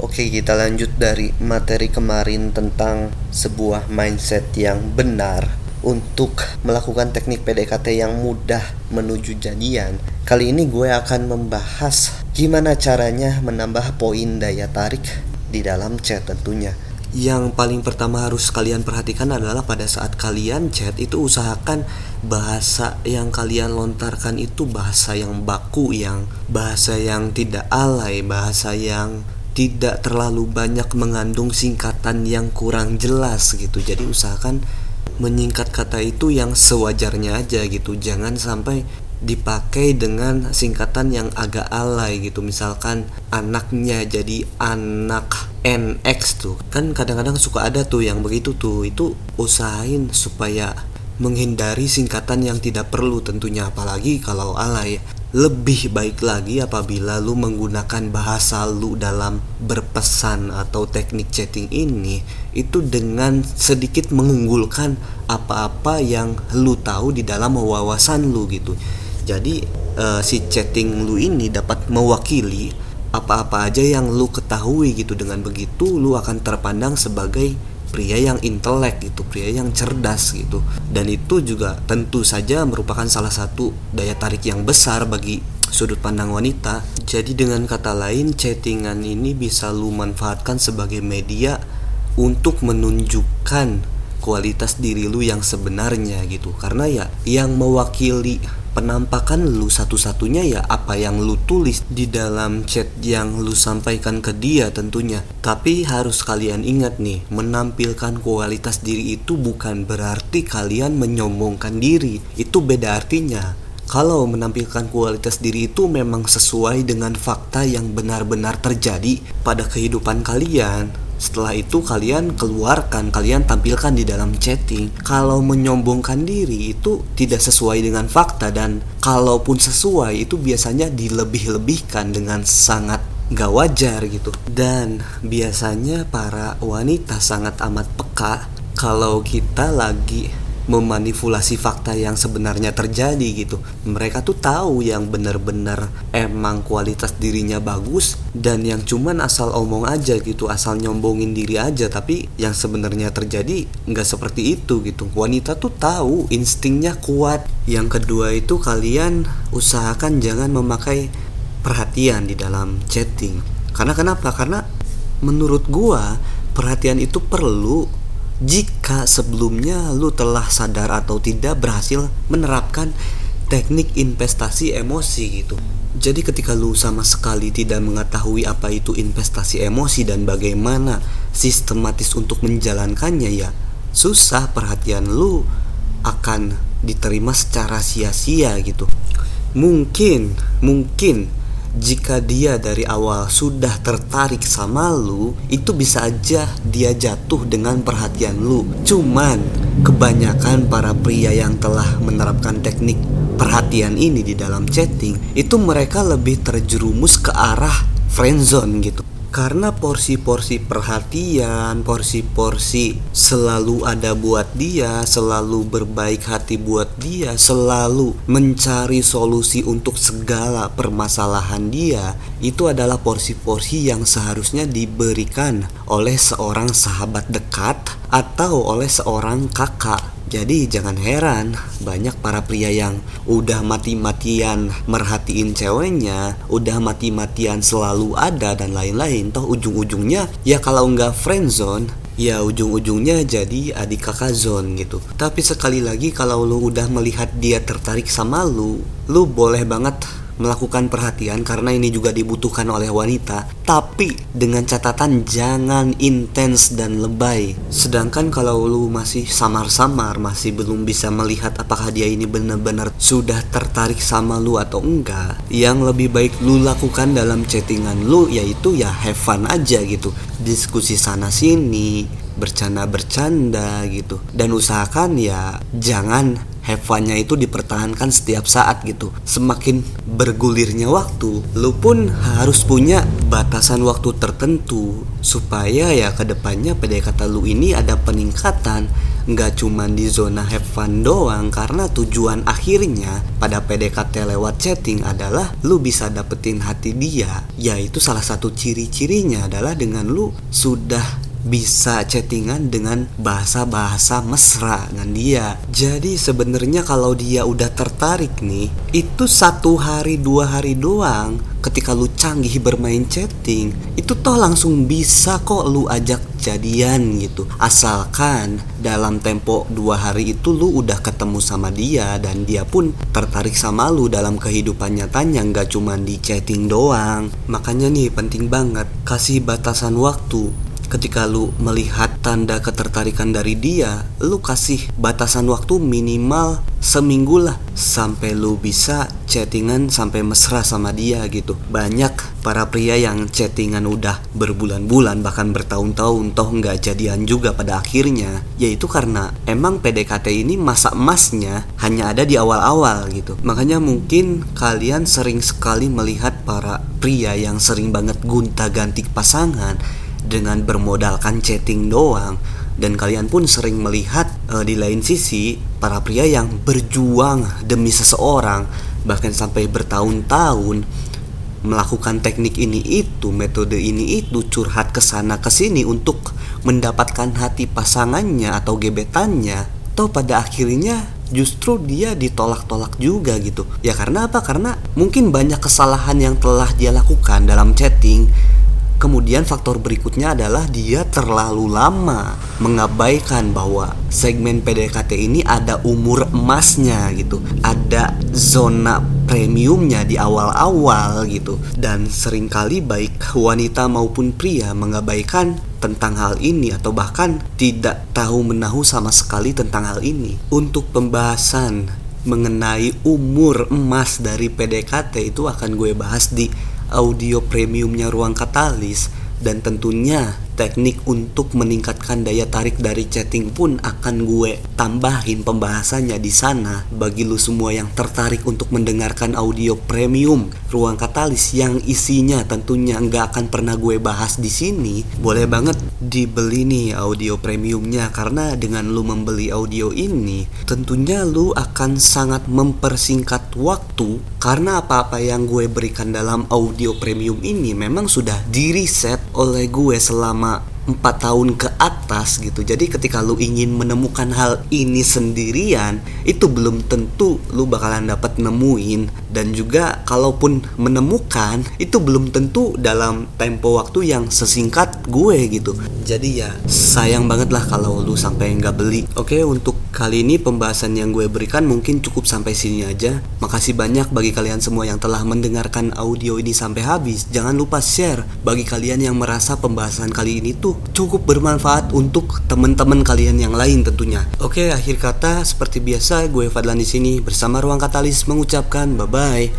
Oke, kita lanjut dari materi kemarin tentang sebuah mindset yang benar untuk melakukan teknik PDKT yang mudah menuju jadian. Kali ini gue akan membahas gimana caranya menambah poin daya tarik di dalam chat tentunya. Yang paling pertama harus kalian perhatikan adalah pada saat kalian chat itu usahakan bahasa yang kalian lontarkan itu bahasa yang baku, yang bahasa yang tidak alay, bahasa yang tidak terlalu banyak mengandung singkatan yang kurang jelas gitu. Jadi usahakan menyingkat kata itu yang sewajarnya aja gitu. Jangan sampai dipakai dengan singkatan yang agak alay gitu. Misalkan anaknya jadi anak NX tuh. Kan kadang-kadang suka ada tuh yang begitu tuh. Itu usahain supaya menghindari singkatan yang tidak perlu tentunya. Apalagi kalau alay lebih baik lagi apabila lu menggunakan bahasa lu dalam berpesan atau teknik chatting ini itu dengan sedikit mengunggulkan apa-apa yang lu tahu di dalam wawasan lu gitu. Jadi uh, si chatting lu ini dapat mewakili apa-apa aja yang lu ketahui gitu dengan begitu lu akan terpandang sebagai pria yang intelek gitu, pria yang cerdas gitu. Dan itu juga tentu saja merupakan salah satu daya tarik yang besar bagi sudut pandang wanita. Jadi dengan kata lain, chattingan ini bisa lu manfaatkan sebagai media untuk menunjukkan kualitas diri lu yang sebenarnya gitu. Karena ya yang mewakili penampakan lu satu-satunya ya apa yang lu tulis di dalam chat yang lu sampaikan ke dia tentunya. Tapi harus kalian ingat nih, menampilkan kualitas diri itu bukan berarti kalian menyombongkan diri. Itu beda artinya. Kalau menampilkan kualitas diri itu memang sesuai dengan fakta yang benar-benar terjadi pada kehidupan kalian, setelah itu kalian keluarkan, kalian tampilkan di dalam chatting. Kalau menyombongkan diri itu tidak sesuai dengan fakta dan kalaupun sesuai itu biasanya dilebih-lebihkan dengan sangat gak wajar gitu. Dan biasanya para wanita sangat amat peka kalau kita lagi memanipulasi fakta yang sebenarnya terjadi gitu. Mereka tuh tahu yang benar-benar emang kualitas dirinya bagus dan yang cuman asal omong aja gitu, asal nyombongin diri aja tapi yang sebenarnya terjadi nggak seperti itu gitu. Wanita tuh tahu instingnya kuat. Yang kedua itu kalian usahakan jangan memakai perhatian di dalam chatting. Karena kenapa? Karena menurut gua perhatian itu perlu jika sebelumnya lu telah sadar atau tidak berhasil menerapkan teknik investasi emosi gitu. Jadi ketika lu sama sekali tidak mengetahui apa itu investasi emosi dan bagaimana sistematis untuk menjalankannya ya susah perhatian lu akan diterima secara sia-sia gitu. Mungkin, mungkin jika dia dari awal sudah tertarik sama lu, itu bisa aja dia jatuh dengan perhatian lu. Cuman kebanyakan para pria yang telah menerapkan teknik perhatian ini di dalam chatting, itu mereka lebih terjerumus ke arah friendzone gitu karena porsi-porsi perhatian, porsi-porsi selalu ada buat dia, selalu berbaik hati buat dia, selalu mencari solusi untuk segala permasalahan dia, itu adalah porsi-porsi yang seharusnya diberikan oleh seorang sahabat dekat atau oleh seorang kakak jadi jangan heran banyak para pria yang udah mati-matian merhatiin ceweknya, udah mati-matian selalu ada dan lain-lain. Toh ujung-ujungnya ya kalau nggak friendzone ya ujung-ujungnya jadi adik kakak zone gitu. Tapi sekali lagi kalau lu udah melihat dia tertarik sama lu, lu boleh banget melakukan perhatian karena ini juga dibutuhkan oleh wanita, tapi dengan catatan jangan intens dan lebay. Sedangkan kalau lu masih samar-samar, masih belum bisa melihat apakah dia ini benar-benar sudah tertarik sama lu atau enggak, yang lebih baik lu lakukan dalam chattingan lu yaitu ya have fun aja gitu. Diskusi sana sini, bercanda-bercanda gitu. Dan usahakan ya jangan have fun-nya itu dipertahankan setiap saat gitu. Semakin bergulirnya waktu, lu pun harus punya batasan waktu tertentu supaya ya ke depannya kata lu ini ada peningkatan nggak cuma di zona have fun doang karena tujuan akhirnya pada PDKT lewat chatting adalah lu bisa dapetin hati dia yaitu salah satu ciri-cirinya adalah dengan lu sudah bisa chattingan dengan bahasa-bahasa mesra dengan dia. Jadi sebenarnya kalau dia udah tertarik nih, itu satu hari dua hari doang. Ketika lu canggih bermain chatting, itu toh langsung bisa kok lu ajak jadian gitu. Asalkan dalam tempo dua hari itu lu udah ketemu sama dia dan dia pun tertarik sama lu dalam kehidupan nyatanya nggak cuma di chatting doang. Makanya nih penting banget kasih batasan waktu ketika lu melihat tanda ketertarikan dari dia, lu kasih batasan waktu minimal seminggu lah sampai lu bisa chattingan sampai mesra sama dia gitu. Banyak para pria yang chattingan udah berbulan-bulan bahkan bertahun-tahun toh nggak jadian juga pada akhirnya, yaitu karena emang PDKT ini masa emasnya hanya ada di awal-awal gitu. Makanya mungkin kalian sering sekali melihat para pria yang sering banget gonta-ganti pasangan dengan bermodalkan chatting doang dan kalian pun sering melihat uh, di lain sisi para pria yang berjuang demi seseorang bahkan sampai bertahun-tahun melakukan teknik ini itu, metode ini itu curhat ke sana ke sini untuk mendapatkan hati pasangannya atau gebetannya. Atau pada akhirnya justru dia ditolak-tolak juga gitu. Ya karena apa? Karena mungkin banyak kesalahan yang telah dia lakukan dalam chatting Kemudian faktor berikutnya adalah dia terlalu lama mengabaikan bahwa segmen PDKT ini ada umur emasnya gitu. Ada zona premiumnya di awal-awal gitu. Dan sering kali baik wanita maupun pria mengabaikan tentang hal ini atau bahkan tidak tahu menahu sama sekali tentang hal ini. Untuk pembahasan mengenai umur emas dari PDKT itu akan gue bahas di audio premiumnya ruang katalis dan tentunya teknik untuk meningkatkan daya tarik dari chatting pun akan gue tambahin pembahasannya di sana bagi lu semua yang tertarik untuk mendengarkan audio premium ruang katalis yang isinya tentunya nggak akan pernah gue bahas di sini. Boleh banget dibeli nih audio premiumnya. Karena dengan lu membeli audio ini tentunya lu akan sangat mempersingkat waktu. Karena apa-apa yang gue berikan dalam audio premium ini memang sudah di reset oleh gue selama empat tahun ke atas gitu. Jadi ketika lu ingin menemukan hal ini sendirian itu belum tentu lu bakalan dapat nemuin. Dan juga kalaupun menemukan itu belum tentu dalam tempo waktu yang sesingkat gue gitu. Jadi ya sayang banget lah kalau lu sampai nggak beli. Oke untuk kali ini pembahasan yang gue berikan mungkin cukup sampai sini aja. Makasih banyak bagi kalian semua yang telah mendengarkan audio ini sampai habis. Jangan lupa share bagi kalian yang merasa pembahasan kali ini tuh cukup bermanfaat untuk teman-teman kalian yang lain tentunya. Oke akhir kata seperti biasa gue Fadlan di sini bersama ruang katalis mengucapkan bye bye